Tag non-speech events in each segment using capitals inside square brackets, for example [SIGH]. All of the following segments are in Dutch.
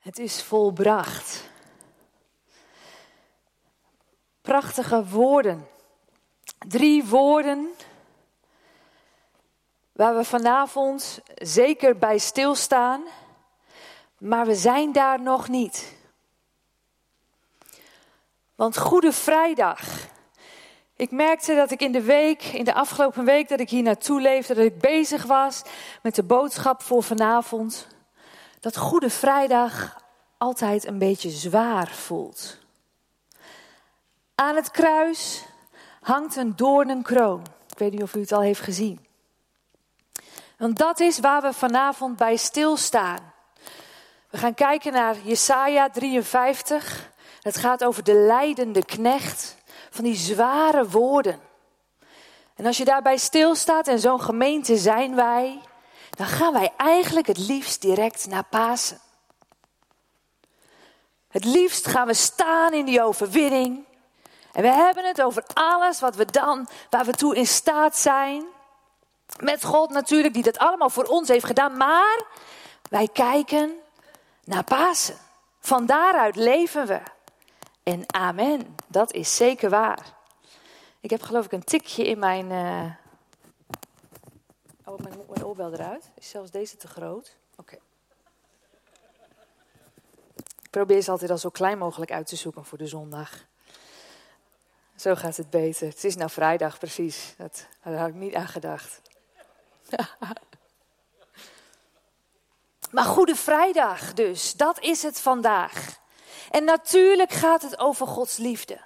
Het is volbracht. Prachtige woorden. Drie woorden waar we vanavond zeker bij stilstaan, maar we zijn daar nog niet. Want Goede Vrijdag. Ik merkte dat ik in de week, in de afgelopen week dat ik hier naartoe leefde, dat ik bezig was met de boodschap voor vanavond dat Goede Vrijdag altijd een beetje zwaar voelt. Aan het kruis hangt een doornenkroon. Ik weet niet of u het al heeft gezien. Want dat is waar we vanavond bij stilstaan. We gaan kijken naar Jesaja 53. Het gaat over de leidende knecht van die zware woorden. En als je daarbij stilstaat, en zo'n gemeente zijn wij, dan gaan wij eigenlijk het liefst direct naar Pasen. Het liefst gaan we staan in die overwinning. En we hebben het over alles wat we dan, waar we toe in staat zijn. Met God natuurlijk, die dat allemaal voor ons heeft gedaan. Maar wij kijken naar Pasen. Van daaruit leven we. En amen, dat is zeker waar. Ik heb geloof ik een tikje in mijn, uh, Oh, mijn, mijn oorbel eruit. Is zelfs deze te groot? Oké. Ik probeer ze altijd al zo klein mogelijk uit te zoeken voor de zondag. Zo gaat het beter. Het is nou vrijdag precies. Dat, daar had ik niet aan gedacht. [LAUGHS] maar Goede Vrijdag dus, dat is het vandaag. En natuurlijk gaat het over Gods liefde.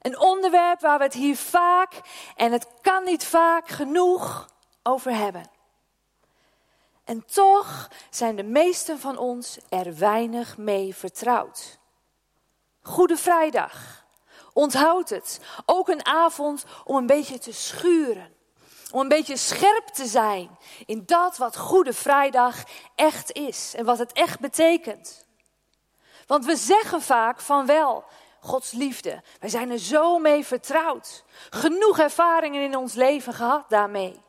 Een onderwerp waar we het hier vaak, en het kan niet vaak genoeg, over hebben. En toch zijn de meesten van ons er weinig mee vertrouwd. Goede Vrijdag. Onthoud het. Ook een avond om een beetje te schuren. Om een beetje scherp te zijn in dat wat Goede Vrijdag echt is en wat het echt betekent. Want we zeggen vaak van wel, Gods liefde. Wij zijn er zo mee vertrouwd. Genoeg ervaringen in ons leven gehad daarmee.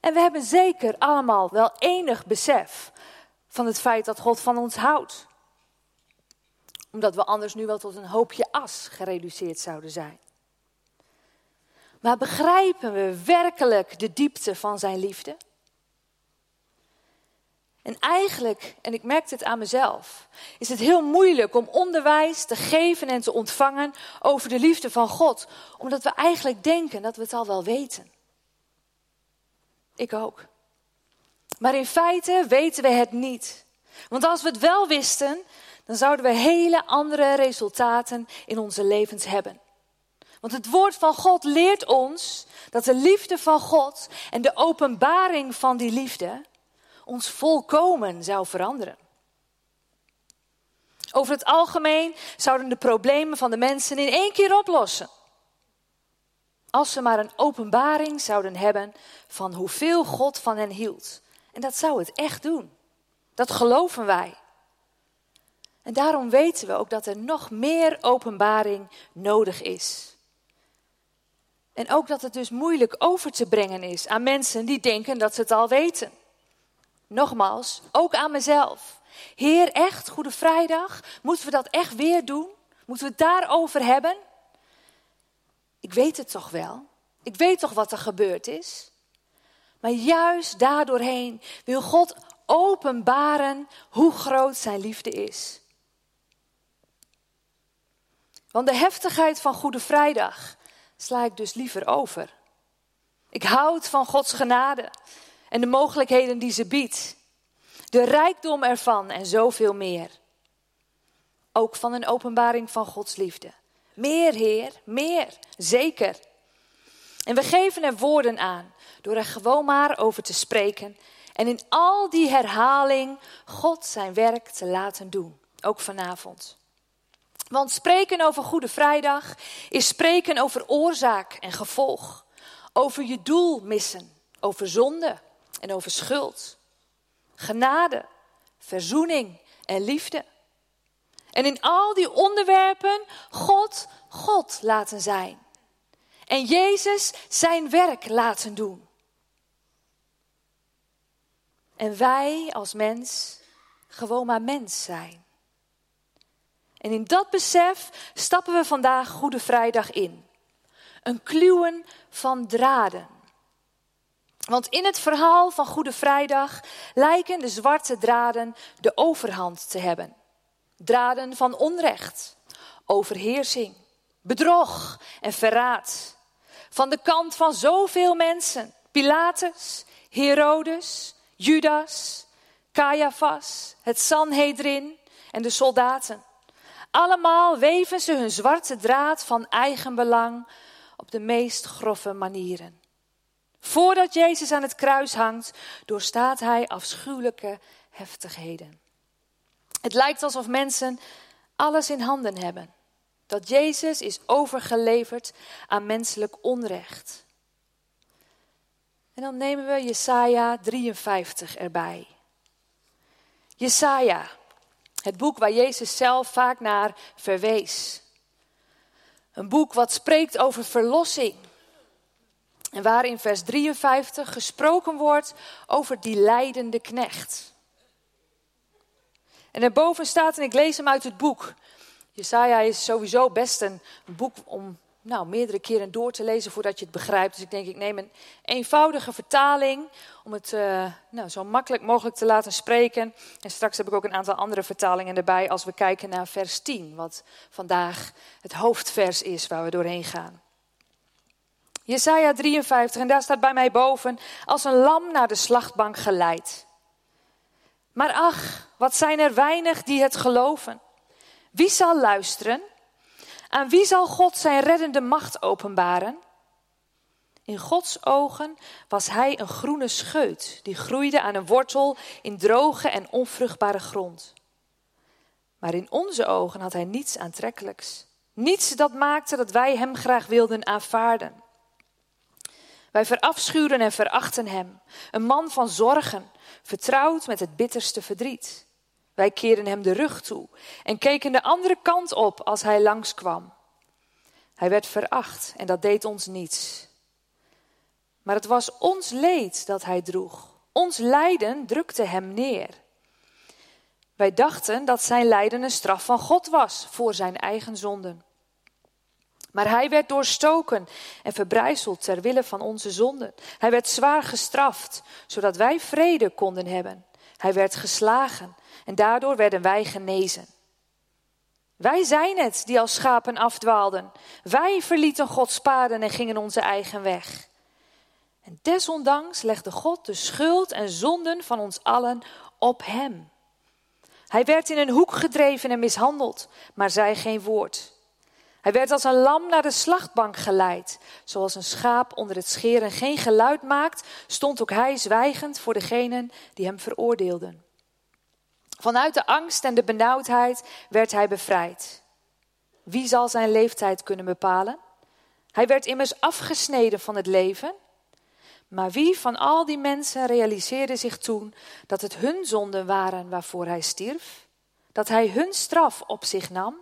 En we hebben zeker allemaal wel enig besef van het feit dat God van ons houdt. Omdat we anders nu wel tot een hoopje as gereduceerd zouden zijn. Maar begrijpen we werkelijk de diepte van zijn liefde? En eigenlijk, en ik merkte het aan mezelf, is het heel moeilijk om onderwijs te geven en te ontvangen over de liefde van God, omdat we eigenlijk denken dat we het al wel weten. Ik ook. Maar in feite weten we het niet. Want als we het wel wisten, dan zouden we hele andere resultaten in onze levens hebben. Want het woord van God leert ons dat de liefde van God en de openbaring van die liefde ons volkomen zou veranderen. Over het algemeen zouden de problemen van de mensen in één keer oplossen. Als ze maar een openbaring zouden hebben van hoeveel God van hen hield. En dat zou het echt doen. Dat geloven wij. En daarom weten we ook dat er nog meer openbaring nodig is. En ook dat het dus moeilijk over te brengen is aan mensen die denken dat ze het al weten. Nogmaals, ook aan mezelf. Heer, echt, Goede Vrijdag, moeten we dat echt weer doen? Moeten we het daarover hebben? Ik weet het toch wel. Ik weet toch wat er gebeurd is. Maar juist daardoorheen wil God openbaren hoe groot zijn liefde is. Want de heftigheid van Goede Vrijdag sla ik dus liever over. Ik houd van Gods genade en de mogelijkheden die ze biedt. De rijkdom ervan en zoveel meer. Ook van een openbaring van Gods liefde. Meer, Heer, meer, zeker. En we geven er woorden aan door er gewoon maar over te spreken en in al die herhaling God zijn werk te laten doen, ook vanavond. Want spreken over Goede Vrijdag is spreken over oorzaak en gevolg, over je doel missen, over zonde en over schuld, genade, verzoening en liefde. En in al die onderwerpen God, God laten zijn. En Jezus zijn werk laten doen. En wij als mens gewoon maar mens zijn. En in dat besef stappen we vandaag Goede Vrijdag in. Een kluwen van draden. Want in het verhaal van Goede Vrijdag lijken de zwarte draden de overhand te hebben. Draden van onrecht, overheersing, bedrog en verraad. Van de kant van zoveel mensen. Pilatus, Herodes, Judas, Caiaphas, het Sanhedrin en de soldaten. Allemaal weven ze hun zwarte draad van eigen belang op de meest grove manieren. Voordat Jezus aan het kruis hangt, doorstaat hij afschuwelijke heftigheden. Het lijkt alsof mensen alles in handen hebben. Dat Jezus is overgeleverd aan menselijk onrecht. En dan nemen we Jesaja 53 erbij. Jesaja, het boek waar Jezus zelf vaak naar verwees. Een boek wat spreekt over verlossing. En waar in vers 53 gesproken wordt over die leidende knecht. En daarboven staat, en ik lees hem uit het boek. Jesaja is sowieso best een boek om nou, meerdere keren door te lezen voordat je het begrijpt. Dus ik denk, ik neem een eenvoudige vertaling om het uh, nou, zo makkelijk mogelijk te laten spreken. En straks heb ik ook een aantal andere vertalingen erbij als we kijken naar vers 10, wat vandaag het hoofdvers is waar we doorheen gaan. Jesaja 53, en daar staat bij mij boven, als een lam naar de slachtbank geleid. Maar ach, wat zijn er weinig die het geloven. Wie zal luisteren? Aan wie zal God zijn reddende macht openbaren? In Gods ogen was hij een groene scheut die groeide aan een wortel in droge en onvruchtbare grond. Maar in onze ogen had hij niets aantrekkelijks. Niets dat maakte dat wij hem graag wilden aanvaarden. Wij verafschuwden en verachten hem, een man van zorgen, vertrouwd met het bitterste verdriet. Wij keerden hem de rug toe en keken de andere kant op als hij langskwam. Hij werd veracht en dat deed ons niets. Maar het was ons leed dat hij droeg. Ons lijden drukte hem neer. Wij dachten dat zijn lijden een straf van God was voor zijn eigen zonden. Maar hij werd doorstoken en verbrijzeld ter wille van onze zonden. Hij werd zwaar gestraft, zodat wij vrede konden hebben. Hij werd geslagen en daardoor werden wij genezen. Wij zijn het die als schapen afdwaalden. Wij verlieten Gods paden en gingen onze eigen weg. En desondanks legde God de schuld en zonden van ons allen op hem. Hij werd in een hoek gedreven en mishandeld, maar zei geen woord. Hij werd als een lam naar de slachtbank geleid. Zoals een schaap onder het scheren geen geluid maakt, stond ook hij zwijgend voor degenen die hem veroordeelden. Vanuit de angst en de benauwdheid werd hij bevrijd. Wie zal zijn leeftijd kunnen bepalen? Hij werd immers afgesneden van het leven. Maar wie van al die mensen realiseerde zich toen dat het hun zonden waren waarvoor hij stierf? Dat hij hun straf op zich nam?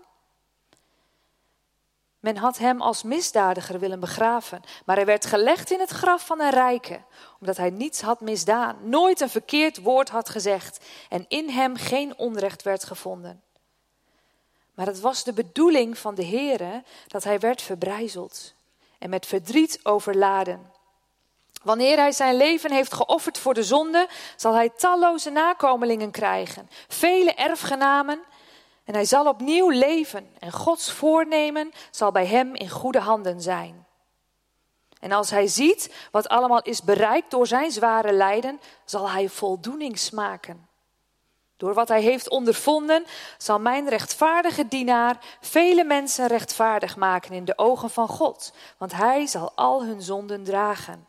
Men had hem als misdadiger willen begraven, maar hij werd gelegd in het graf van een rijke, omdat hij niets had misdaan, nooit een verkeerd woord had gezegd en in hem geen onrecht werd gevonden. Maar het was de bedoeling van de Heere dat hij werd verbrijzeld en met verdriet overladen. Wanneer hij zijn leven heeft geofferd voor de zonde, zal hij talloze nakomelingen krijgen, vele erfgenamen en hij zal opnieuw leven en Gods voornemen zal bij hem in goede handen zijn. En als hij ziet wat allemaal is bereikt door zijn zware lijden, zal hij voldoening smaken. Door wat hij heeft ondervonden, zal mijn rechtvaardige dienaar vele mensen rechtvaardig maken in de ogen van God, want hij zal al hun zonden dragen.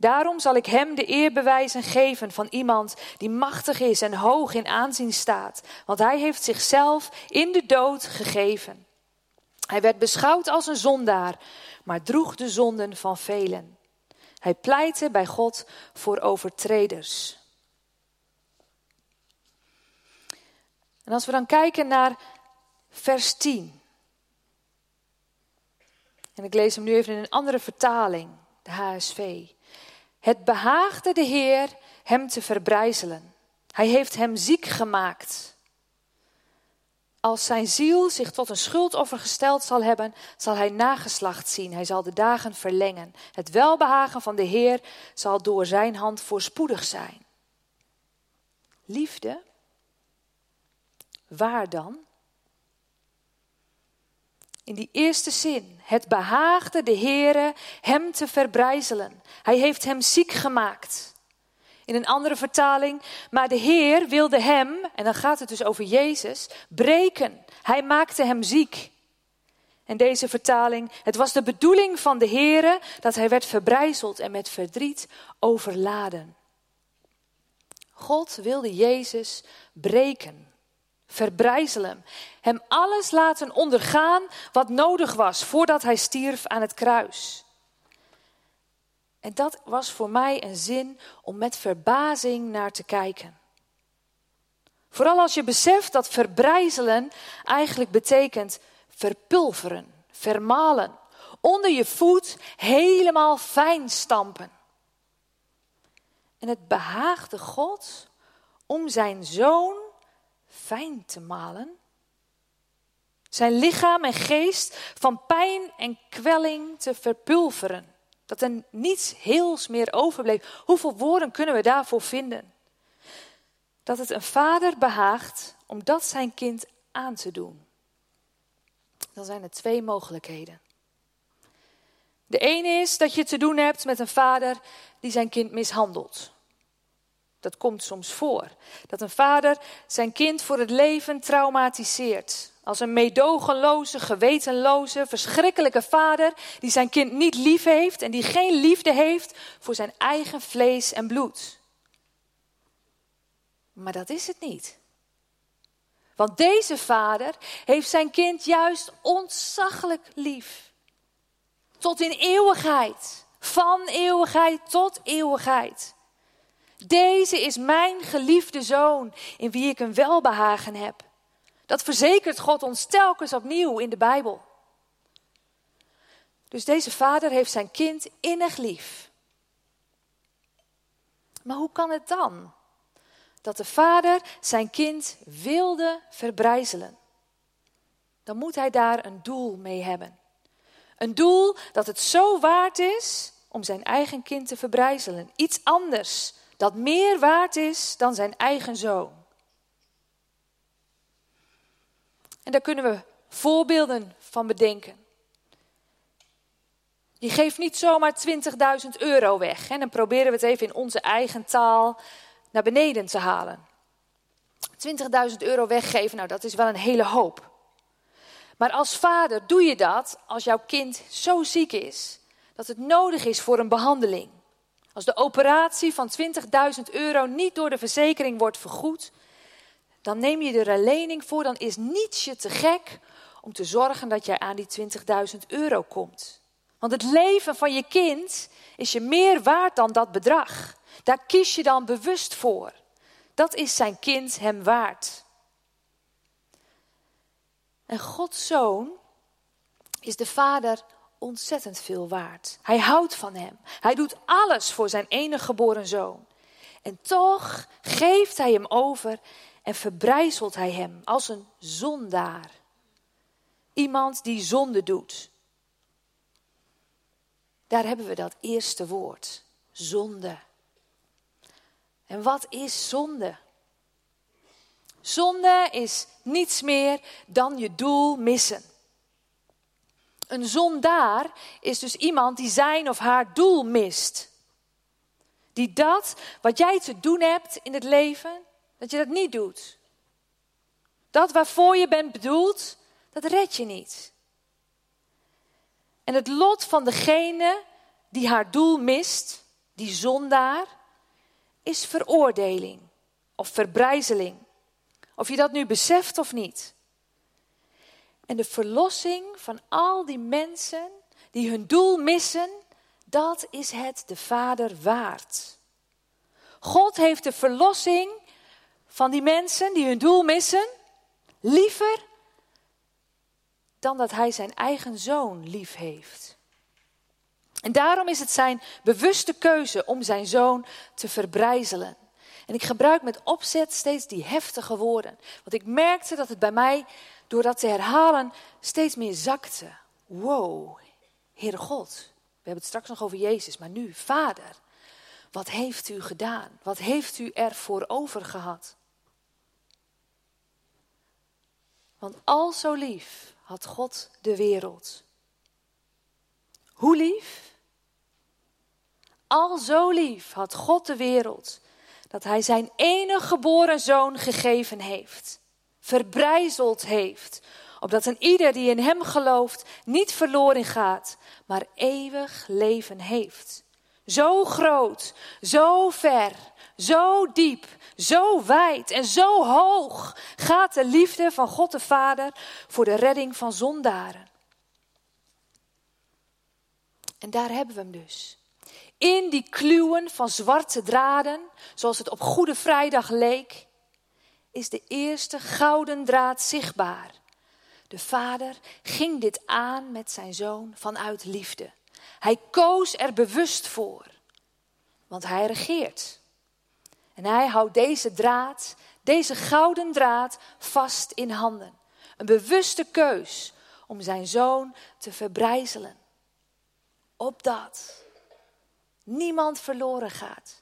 Daarom zal ik hem de eerbewijzen geven van iemand die machtig is en hoog in aanzien staat, want hij heeft zichzelf in de dood gegeven. Hij werd beschouwd als een zondaar, maar droeg de zonden van velen. Hij pleitte bij God voor overtreders. En als we dan kijken naar vers 10. En ik lees hem nu even in een andere vertaling, de HSV. Het behaagde de Heer hem te verbrijzelen. Hij heeft hem ziek gemaakt. Als zijn ziel zich tot een schuldoffer gesteld zal hebben, zal hij nageslacht zien. Hij zal de dagen verlengen. Het welbehagen van de Heer zal door zijn hand voorspoedig zijn. Liefde? Waar dan? In die eerste zin, het behaagde de Heere hem te verbrijzelen. Hij heeft hem ziek gemaakt. In een andere vertaling, maar de Heer wilde hem, en dan gaat het dus over Jezus, breken. Hij maakte hem ziek. En deze vertaling, het was de bedoeling van de Heere dat hij werd verbrijzeld en met verdriet overladen. God wilde Jezus breken, verbrijzelen, hem alles laten ondergaan wat nodig was voordat hij stierf aan het kruis. En dat was voor mij een zin om met verbazing naar te kijken. Vooral als je beseft dat verbrijzelen eigenlijk betekent verpulveren, vermalen, onder je voet helemaal fijn stampen. En het behaagde God om zijn zoon te malen. Zijn lichaam en geest van pijn en kwelling te verpulveren. Dat er niets heels meer overbleef. Hoeveel woorden kunnen we daarvoor vinden? Dat het een vader behaagt om dat zijn kind aan te doen. Dan zijn er twee mogelijkheden. De ene is dat je te doen hebt met een vader die zijn kind mishandelt. Dat komt soms voor. Dat een vader zijn kind voor het leven traumatiseert. Als een meedogenloze, gewetenloze, verschrikkelijke vader die zijn kind niet lief heeft en die geen liefde heeft voor zijn eigen vlees en bloed. Maar dat is het niet. Want deze vader heeft zijn kind juist ontzaglijk lief. Tot in eeuwigheid. Van eeuwigheid tot eeuwigheid. Deze is mijn geliefde zoon, in wie ik een welbehagen heb. Dat verzekert God ons telkens opnieuw in de Bijbel. Dus deze vader heeft zijn kind innig lief. Maar hoe kan het dan dat de vader zijn kind wilde verbrijzelen? Dan moet hij daar een doel mee hebben. Een doel dat het zo waard is om zijn eigen kind te verbrijzelen. Iets anders dat meer waard is dan zijn eigen zoon. En daar kunnen we voorbeelden van bedenken. Je geeft niet zomaar 20.000 euro weg. En dan proberen we het even in onze eigen taal naar beneden te halen. 20.000 euro weggeven, nou dat is wel een hele hoop. Maar als vader doe je dat als jouw kind zo ziek is dat het nodig is voor een behandeling. Als de operatie van 20.000 euro niet door de verzekering wordt vergoed, dan neem je er een lening voor, dan is niets je te gek om te zorgen dat jij aan die 20.000 euro komt. Want het leven van je kind is je meer waard dan dat bedrag. Daar kies je dan bewust voor. Dat is zijn kind hem waard. En Gods zoon is de vader ontzettend veel waard. Hij houdt van hem. Hij doet alles voor zijn enige geboren zoon. En toch geeft hij hem over en verbrijzelt hij hem als een zondaar. Iemand die zonde doet. Daar hebben we dat eerste woord, zonde. En wat is zonde? Zonde is niets meer dan je doel missen. Een zondaar is dus iemand die zijn of haar doel mist. Die dat wat jij te doen hebt in het leven, dat je dat niet doet. Dat waarvoor je bent bedoeld, dat red je niet. En het lot van degene die haar doel mist, die zondaar, is veroordeling of verbrijzeling. Of je dat nu beseft of niet. En de verlossing van al die mensen die hun doel missen, dat is het de Vader waard. God heeft de verlossing van die mensen die hun doel missen, liever dan dat hij zijn eigen zoon lief heeft. En daarom is het zijn bewuste keuze om zijn zoon te verbrijzelen. En ik gebruik met opzet steeds die heftige woorden. Want ik merkte dat het bij mij, door dat te herhalen, steeds meer zakte. Wow, Heere God. We hebben het straks nog over Jezus, maar nu, Vader. Wat heeft u gedaan? Wat heeft u ervoor over gehad? Want al zo lief had God de wereld. Hoe lief? Al zo lief had God de wereld dat Hij zijn enige geboren zoon gegeven heeft, verbrijzeld heeft, opdat een ieder die in Hem gelooft niet verloren gaat, maar eeuwig leven heeft. Zo groot, zo ver, zo diep, zo wijd en zo hoog gaat de liefde van God de Vader voor de redding van zondaren. En daar hebben we hem dus. In die kluwen van zwarte draden, zoals het op Goede Vrijdag leek, is de eerste gouden draad zichtbaar. De vader ging dit aan met zijn zoon vanuit liefde. Hij koos er bewust voor, want hij regeert. En hij houdt deze draad, deze gouden draad, vast in handen. Een bewuste keus om zijn zoon te verbrijzelen. Opdat niemand verloren gaat.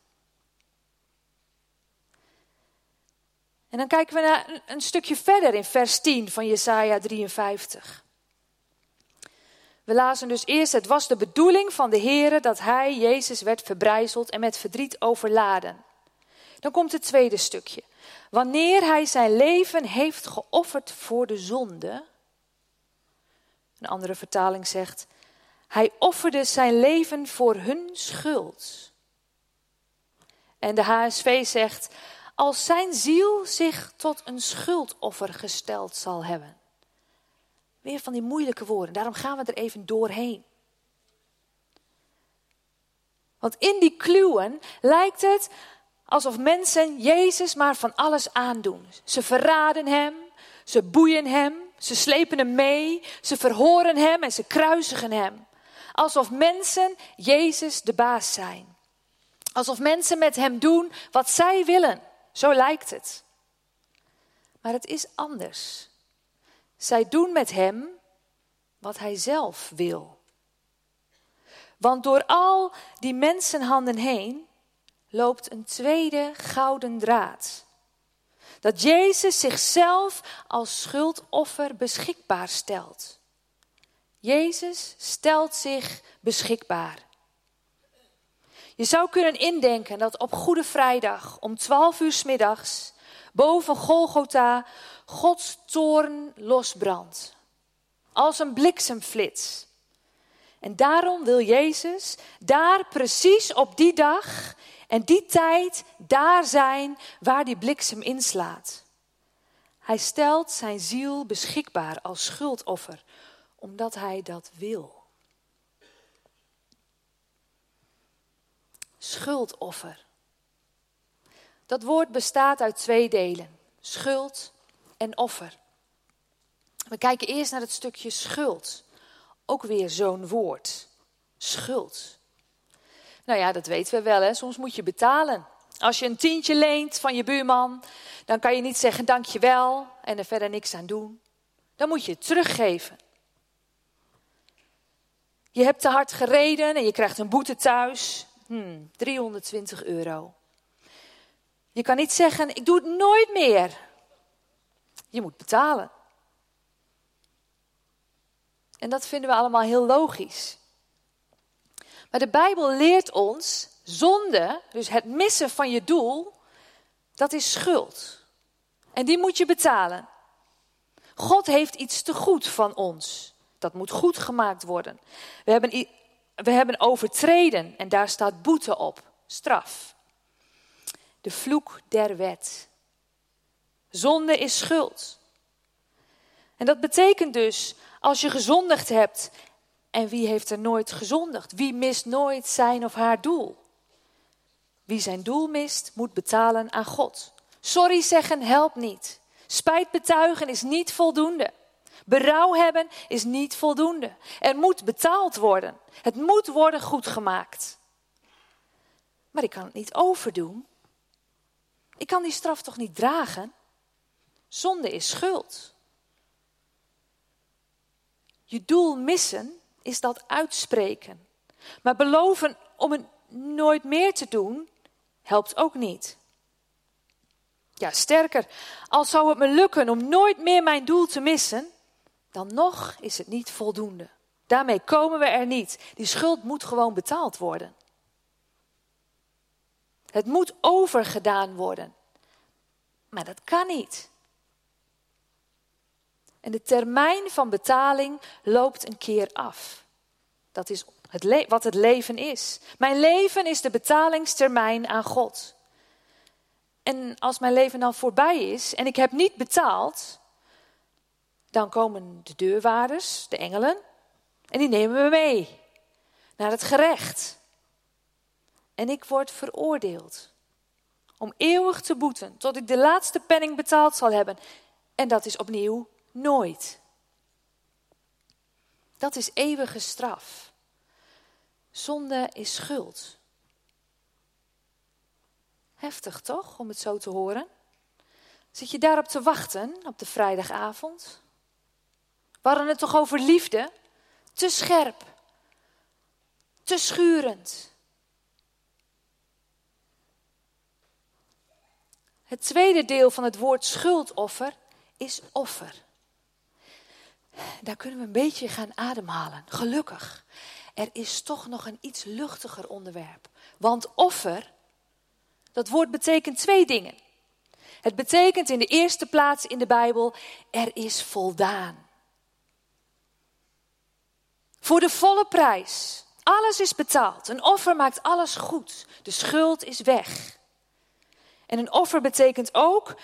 En dan kijken we naar een stukje verder in vers 10 van Jesaja 53. We lazen dus eerst, het was de bedoeling van de Heer dat hij, Jezus, werd verbrijzeld en met verdriet overladen. Dan komt het tweede stukje. Wanneer hij zijn leven heeft geofferd voor de zonde. Een andere vertaling zegt, hij offerde zijn leven voor hun schuld. En de HSV zegt, als zijn ziel zich tot een schuldoffer gesteld zal hebben. Weer van die moeilijke woorden, daarom gaan we er even doorheen. Want in die kluwen lijkt het alsof mensen Jezus maar van alles aandoen. Ze verraden hem, ze boeien hem, ze slepen hem mee, ze verhoren hem en ze kruisigen hem. Alsof mensen Jezus de baas zijn. Alsof mensen met hem doen wat zij willen. Zo lijkt het. Maar het is anders. Zij doen met hem wat hij zelf wil. Want door al die mensenhanden heen loopt een tweede gouden draad. Dat Jezus zichzelf als schuldoffer beschikbaar stelt. Jezus stelt zich beschikbaar. Je zou kunnen indenken dat op Goede Vrijdag om 12 uur s middags boven Golgotha Gods toorn losbrandt. Als een bliksemflits. En daarom wil Jezus daar precies op die dag en die tijd daar zijn waar die bliksem inslaat. Hij stelt zijn ziel beschikbaar als schuldoffer, omdat hij dat wil. Schuldoffer. Dat woord bestaat uit twee delen: schuld en offer. We kijken eerst naar het stukje schuld. Ook weer zo'n woord. Schuld. Nou ja, dat weten we wel, hè? soms moet je betalen. Als je een tientje leent van je buurman, dan kan je niet zeggen dankjewel en er verder niks aan doen. Dan moet je het teruggeven. Je hebt te hard gereden en je krijgt een boete thuis. Hmm, 320 euro. Je kan niet zeggen, ik doe het nooit meer. Je moet betalen. En dat vinden we allemaal heel logisch. Maar de Bijbel leert ons, zonde, dus het missen van je doel, dat is schuld. En die moet je betalen. God heeft iets te goed van ons. Dat moet goed gemaakt worden. We hebben, we hebben overtreden en daar staat boete op, straf. De vloek der wet. Zonde is schuld. En dat betekent dus, als je gezondigd hebt, en wie heeft er nooit gezondigd? Wie mist nooit zijn of haar doel? Wie zijn doel mist, moet betalen aan God. Sorry zeggen helpt niet. Spijt betuigen is niet voldoende. Berouw hebben is niet voldoende. Er moet betaald worden. Het moet worden goedgemaakt. Maar ik kan het niet overdoen. Ik kan die straf toch niet dragen? Zonde is schuld. Je doel missen is dat uitspreken. Maar beloven om het nooit meer te doen, helpt ook niet. Ja, sterker, als zou het me lukken om nooit meer mijn doel te missen, dan nog is het niet voldoende. Daarmee komen we er niet. Die schuld moet gewoon betaald worden. Het moet overgedaan worden. Maar dat kan niet. En de termijn van betaling loopt een keer af. Dat is het wat het leven is. Mijn leven is de betalingstermijn aan God. En als mijn leven dan voorbij is en ik heb niet betaald, dan komen de deurwaarders, de engelen, en die nemen me mee naar het gerecht. En ik word veroordeeld om eeuwig te boeten tot ik de laatste penning betaald zal hebben. En dat is opnieuw nooit. Dat is eeuwige straf. Zonde is schuld. Heftig toch, om het zo te horen? Zit je daarop te wachten op de vrijdagavond? We hadden het toch over liefde? Te scherp, te schurend. Het tweede deel van het woord schuldoffer is offer. Daar kunnen we een beetje gaan ademhalen. Gelukkig. Er is toch nog een iets luchtiger onderwerp. Want offer, dat woord betekent twee dingen. Het betekent in de eerste plaats in de Bijbel, er is voldaan. Voor de volle prijs. Alles is betaald. Een offer maakt alles goed. De schuld is weg. En een offer betekent ook,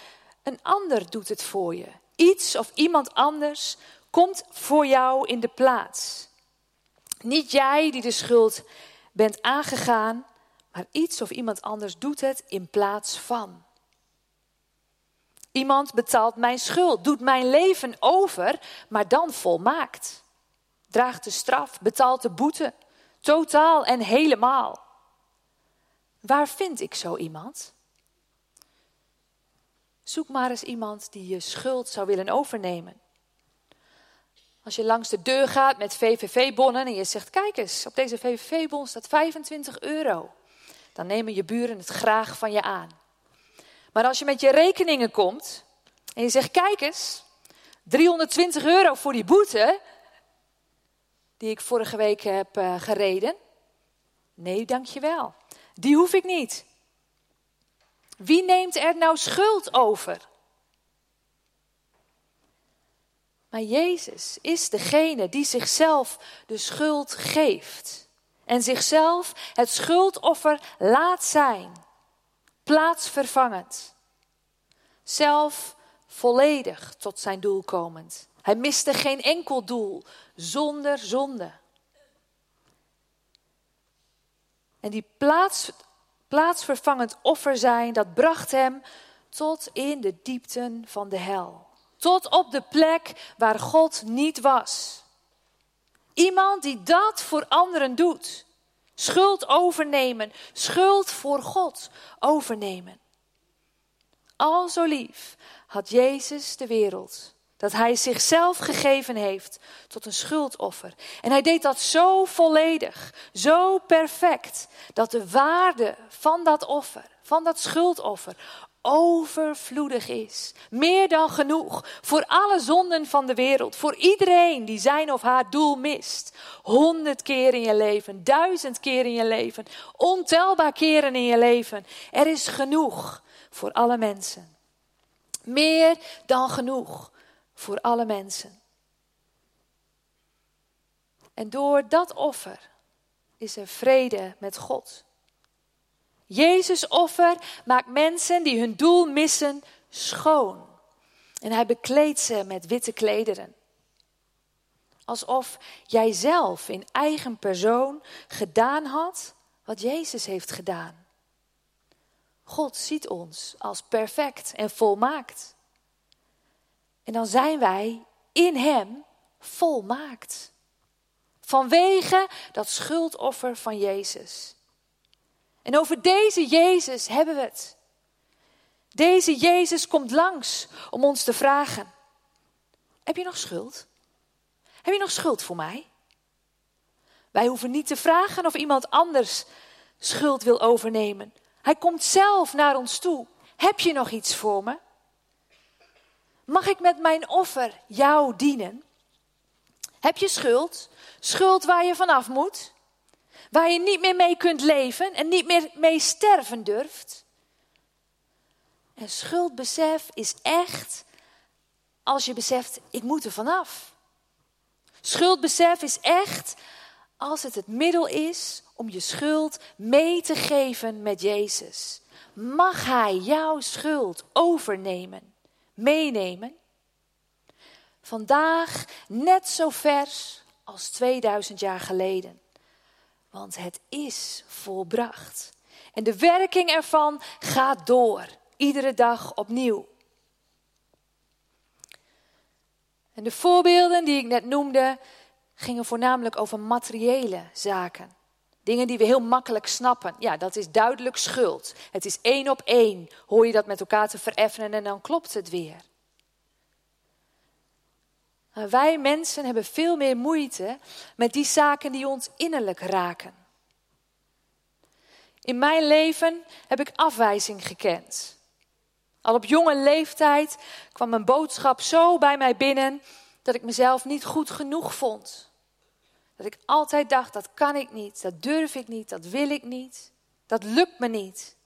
een ander doet het voor je. Iets of iemand anders komt voor jou in de plaats. Niet jij die de schuld bent aangegaan, maar iets of iemand anders doet het in plaats van. Iemand betaalt mijn schuld, doet mijn leven over, maar dan volmaakt. Draagt de straf, betaalt de boete, totaal en helemaal. Waar vind ik zo iemand? Zoek maar eens iemand die je schuld zou willen overnemen. Als je langs de deur gaat met VVV-bonnen en je zegt: Kijk eens, op deze VVV-bon staat 25 euro. Dan nemen je buren het graag van je aan. Maar als je met je rekeningen komt en je zegt: Kijk eens, 320 euro voor die boete die ik vorige week heb uh, gereden. Nee, dankjewel. Die hoef ik niet. Wie neemt er nou schuld over? Maar Jezus is degene die zichzelf de schuld geeft en zichzelf het schuldoffer laat zijn, plaatsvervangend, zelf volledig tot zijn doel komend. Hij miste geen enkel doel zonder zonde. En die plaats, plaatsvervangend offer zijn, dat bracht hem tot in de diepten van de hel. Tot op de plek waar God niet was. Iemand die dat voor anderen doet. Schuld overnemen, schuld voor God overnemen. Al zo lief had Jezus de wereld dat hij zichzelf gegeven heeft tot een schuldoffer. En hij deed dat zo volledig, zo perfect, dat de waarde van dat offer, van dat schuldoffer, overvloedig is. Meer dan genoeg voor alle zonden van de wereld. Voor iedereen die zijn of haar doel mist. Honderd keer in je leven, duizend keer in je leven, ontelbaar keren in je leven. Er is genoeg voor alle mensen. Meer dan genoeg voor alle mensen. En door dat offer is er vrede met God. Jezus offer maakt mensen die hun doel missen schoon. En hij bekleedt ze met witte klederen. Alsof jij zelf in eigen persoon gedaan had wat Jezus heeft gedaan. God ziet ons als perfect en volmaakt. En dan zijn wij in Hem volmaakt. Vanwege dat schuldoffer van Jezus. En over deze Jezus hebben we het. Deze Jezus komt langs om ons te vragen: Heb je nog schuld? Heb je nog schuld voor mij? Wij hoeven niet te vragen of iemand anders schuld wil overnemen. Hij komt zelf naar ons toe. Heb je nog iets voor me? Mag ik met mijn offer jou dienen? Heb je schuld? Schuld waar je vanaf moet? Waar je niet meer mee kunt leven en niet meer mee sterven durft? En schuldbesef is echt als je beseft, ik moet er vanaf. Schuldbesef is echt als het het middel is om je schuld mee te geven met Jezus. Mag Hij jouw schuld overnemen, meenemen? Vandaag net zo vers als 2000 jaar geleden. Want het is volbracht. En de werking ervan gaat door, iedere dag opnieuw. En de voorbeelden die ik net noemde, gingen voornamelijk over materiële zaken. Dingen die we heel makkelijk snappen. Ja, dat is duidelijk schuld. Het is één op één. Hoor je dat met elkaar te vereffenen en dan klopt het weer. Wij mensen hebben veel meer moeite met die zaken die ons innerlijk raken. In mijn leven heb ik afwijzing gekend. Al op jonge leeftijd kwam een boodschap zo bij mij binnen dat ik mezelf niet goed genoeg vond. Dat ik altijd dacht, dat kan ik niet, dat durf ik niet, dat wil ik niet, dat lukt me niet.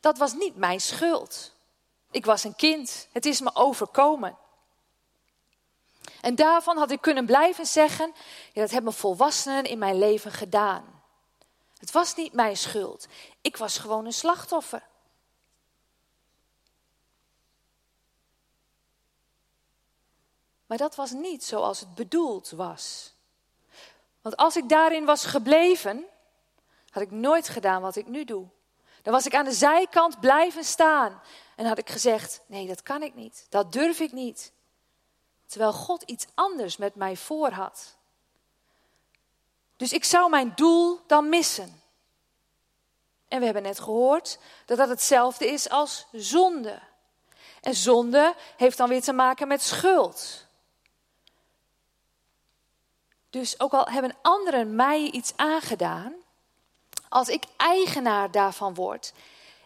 Dat was niet mijn schuld. Ik was een kind, het is me overkomen. En daarvan had ik kunnen blijven zeggen, ja, dat hebben volwassenen in mijn leven gedaan. Het was niet mijn schuld. Ik was gewoon een slachtoffer. Maar dat was niet zoals het bedoeld was. Want als ik daarin was gebleven, had ik nooit gedaan wat ik nu doe. Dan was ik aan de zijkant blijven staan en had ik gezegd: nee, dat kan ik niet, dat durf ik niet. Terwijl God iets anders met mij voor had. Dus ik zou mijn doel dan missen. En we hebben net gehoord dat dat hetzelfde is als zonde. En zonde heeft dan weer te maken met schuld. Dus ook al hebben anderen mij iets aangedaan, als ik eigenaar daarvan word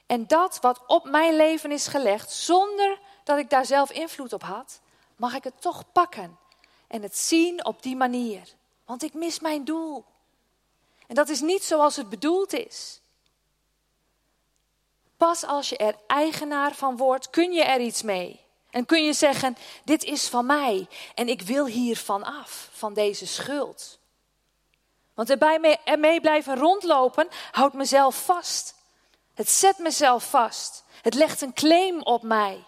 en dat wat op mijn leven is gelegd, zonder dat ik daar zelf invloed op had, mag ik het toch pakken en het zien op die manier. Want ik mis mijn doel. En dat is niet zoals het bedoeld is. Pas als je er eigenaar van wordt, kun je er iets mee. En kun je zeggen, dit is van mij en ik wil hiervan af, van deze schuld. Want erbij ermee blijven rondlopen houdt mezelf vast. Het zet mezelf vast. Het legt een claim op mij.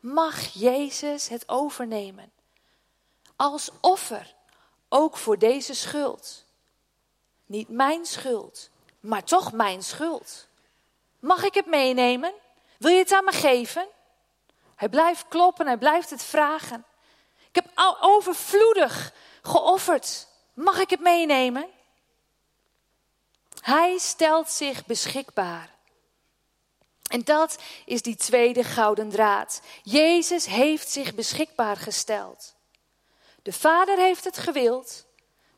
Mag Jezus het overnemen? Als offer, ook voor deze schuld. Niet mijn schuld, maar toch mijn schuld. Mag ik het meenemen? Wil je het aan me geven? Hij blijft kloppen, hij blijft het vragen. Ik heb al overvloedig geofferd. Mag ik het meenemen? Hij stelt zich beschikbaar. En dat is die tweede gouden draad. Jezus heeft zich beschikbaar gesteld. De Vader heeft het gewild,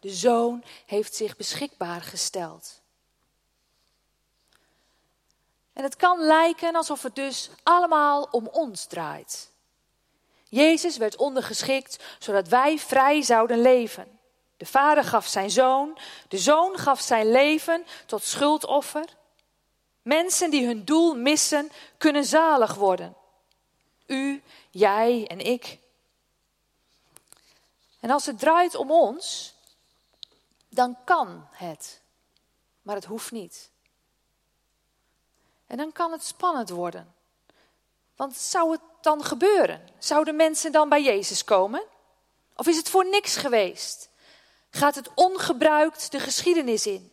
de Zoon heeft zich beschikbaar gesteld. En het kan lijken alsof het dus allemaal om ons draait. Jezus werd ondergeschikt zodat wij vrij zouden leven. De vader gaf zijn zoon, de zoon gaf zijn leven tot schuldoffer. Mensen die hun doel missen, kunnen zalig worden. U, jij en ik. En als het draait om ons, dan kan het. Maar het hoeft niet. En dan kan het spannend worden. Want zou het dan gebeuren? Zouden mensen dan bij Jezus komen? Of is het voor niks geweest? Gaat het ongebruikt de geschiedenis in?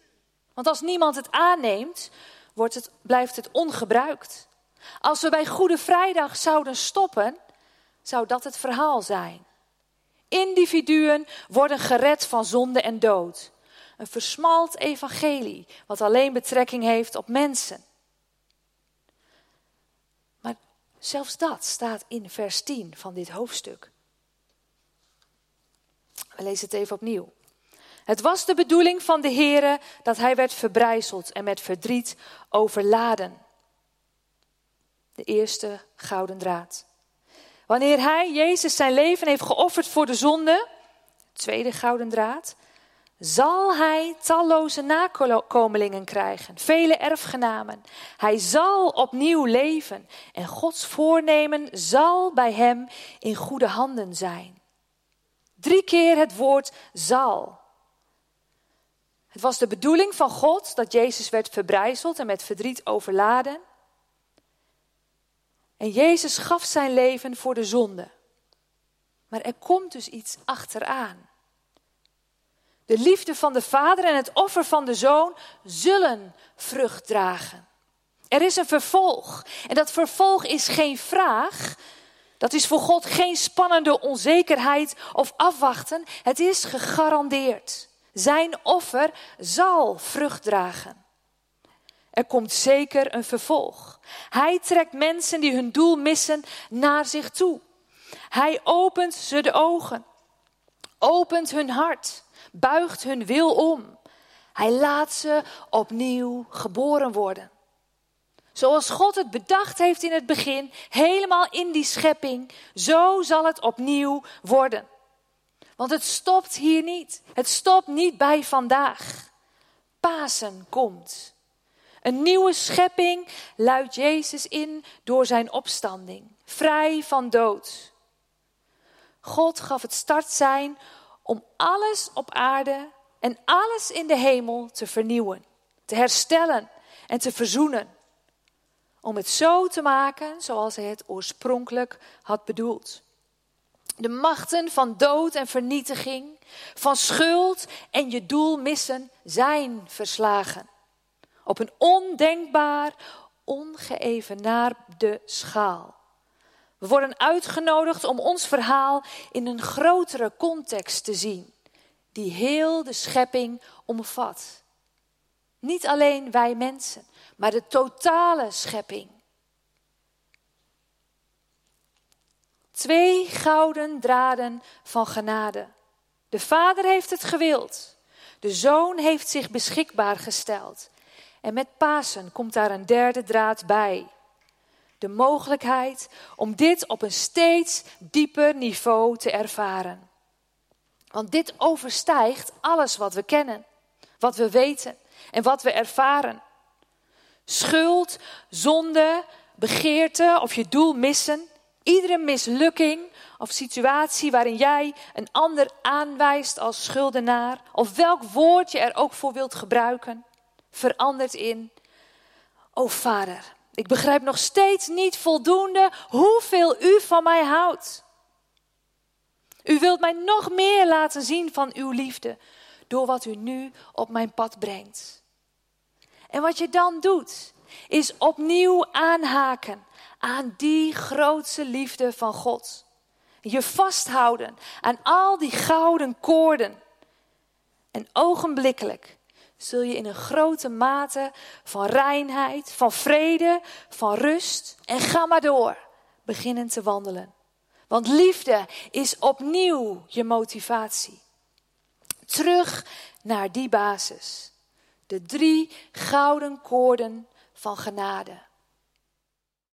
Want als niemand het aanneemt, wordt het, blijft het ongebruikt. Als we bij Goede Vrijdag zouden stoppen, zou dat het verhaal zijn. Individuen worden gered van zonde en dood. Een versmalt evangelie, wat alleen betrekking heeft op mensen. Maar zelfs dat staat in vers 10 van dit hoofdstuk. We lezen het even opnieuw. Het was de bedoeling van de Heere dat hij werd verbrijzeld en met verdriet overladen. De eerste gouden draad. Wanneer hij, Jezus, zijn leven heeft geofferd voor de zonde, tweede gouden draad, zal hij talloze nakomelingen krijgen, vele erfgenamen. Hij zal opnieuw leven en Gods voornemen zal bij hem in goede handen zijn. Drie keer het woord zal. Het was de bedoeling van God dat Jezus werd verbrijzeld en met verdriet overladen. En Jezus gaf zijn leven voor de zonde. Maar er komt dus iets achteraan. De liefde van de Vader en het offer van de Zoon zullen vrucht dragen. Er is een vervolg. En dat vervolg is geen vraag. Dat is voor God geen spannende onzekerheid of afwachten. Het is gegarandeerd. Zijn offer zal vrucht dragen. Er komt zeker een vervolg. Hij trekt mensen die hun doel missen naar zich toe. Hij opent ze de ogen, opent hun hart, buigt hun wil om. Hij laat ze opnieuw geboren worden. Zoals God het bedacht heeft in het begin, helemaal in die schepping, zo zal het opnieuw worden. Want het stopt hier niet. Het stopt niet bij vandaag. Pasen komt. Een nieuwe schepping luidt Jezus in door zijn opstanding, vrij van dood. God gaf het start zijn om alles op aarde en alles in de hemel te vernieuwen, te herstellen en te verzoenen. Om het zo te maken zoals hij het oorspronkelijk had bedoeld. De machten van dood en vernietiging, van schuld en je doel missen, zijn verslagen. Op een ondenkbaar, ongeëvenaarde schaal. We worden uitgenodigd om ons verhaal in een grotere context te zien, die heel de schepping omvat. Niet alleen wij mensen, maar de totale schepping. Twee gouden draden van genade. De Vader heeft het gewild. De Zoon heeft zich beschikbaar gesteld. En met Pasen komt daar een derde draad bij. De mogelijkheid om dit op een steeds dieper niveau te ervaren. Want dit overstijgt alles wat we kennen, wat we weten en wat we ervaren. Schuld, zonde, begeerte of je doel missen, iedere mislukking of situatie waarin jij een ander aanwijst als schuldenaar, of welk woord je er ook voor wilt gebruiken, verandert in: O Vader, ik begrijp nog steeds niet voldoende hoeveel u van mij houdt. U wilt mij nog meer laten zien van uw liefde door wat u nu op mijn pad brengt. En wat je dan doet, is opnieuw aanhaken aan die grootste liefde van God. Je vasthouden aan al die gouden koorden. En ogenblikkelijk zul je in een grote mate van reinheid, van vrede, van rust en ga maar door beginnen te wandelen. Want liefde is opnieuw je motivatie. Terug naar die basis. De drie gouden koorden van genade.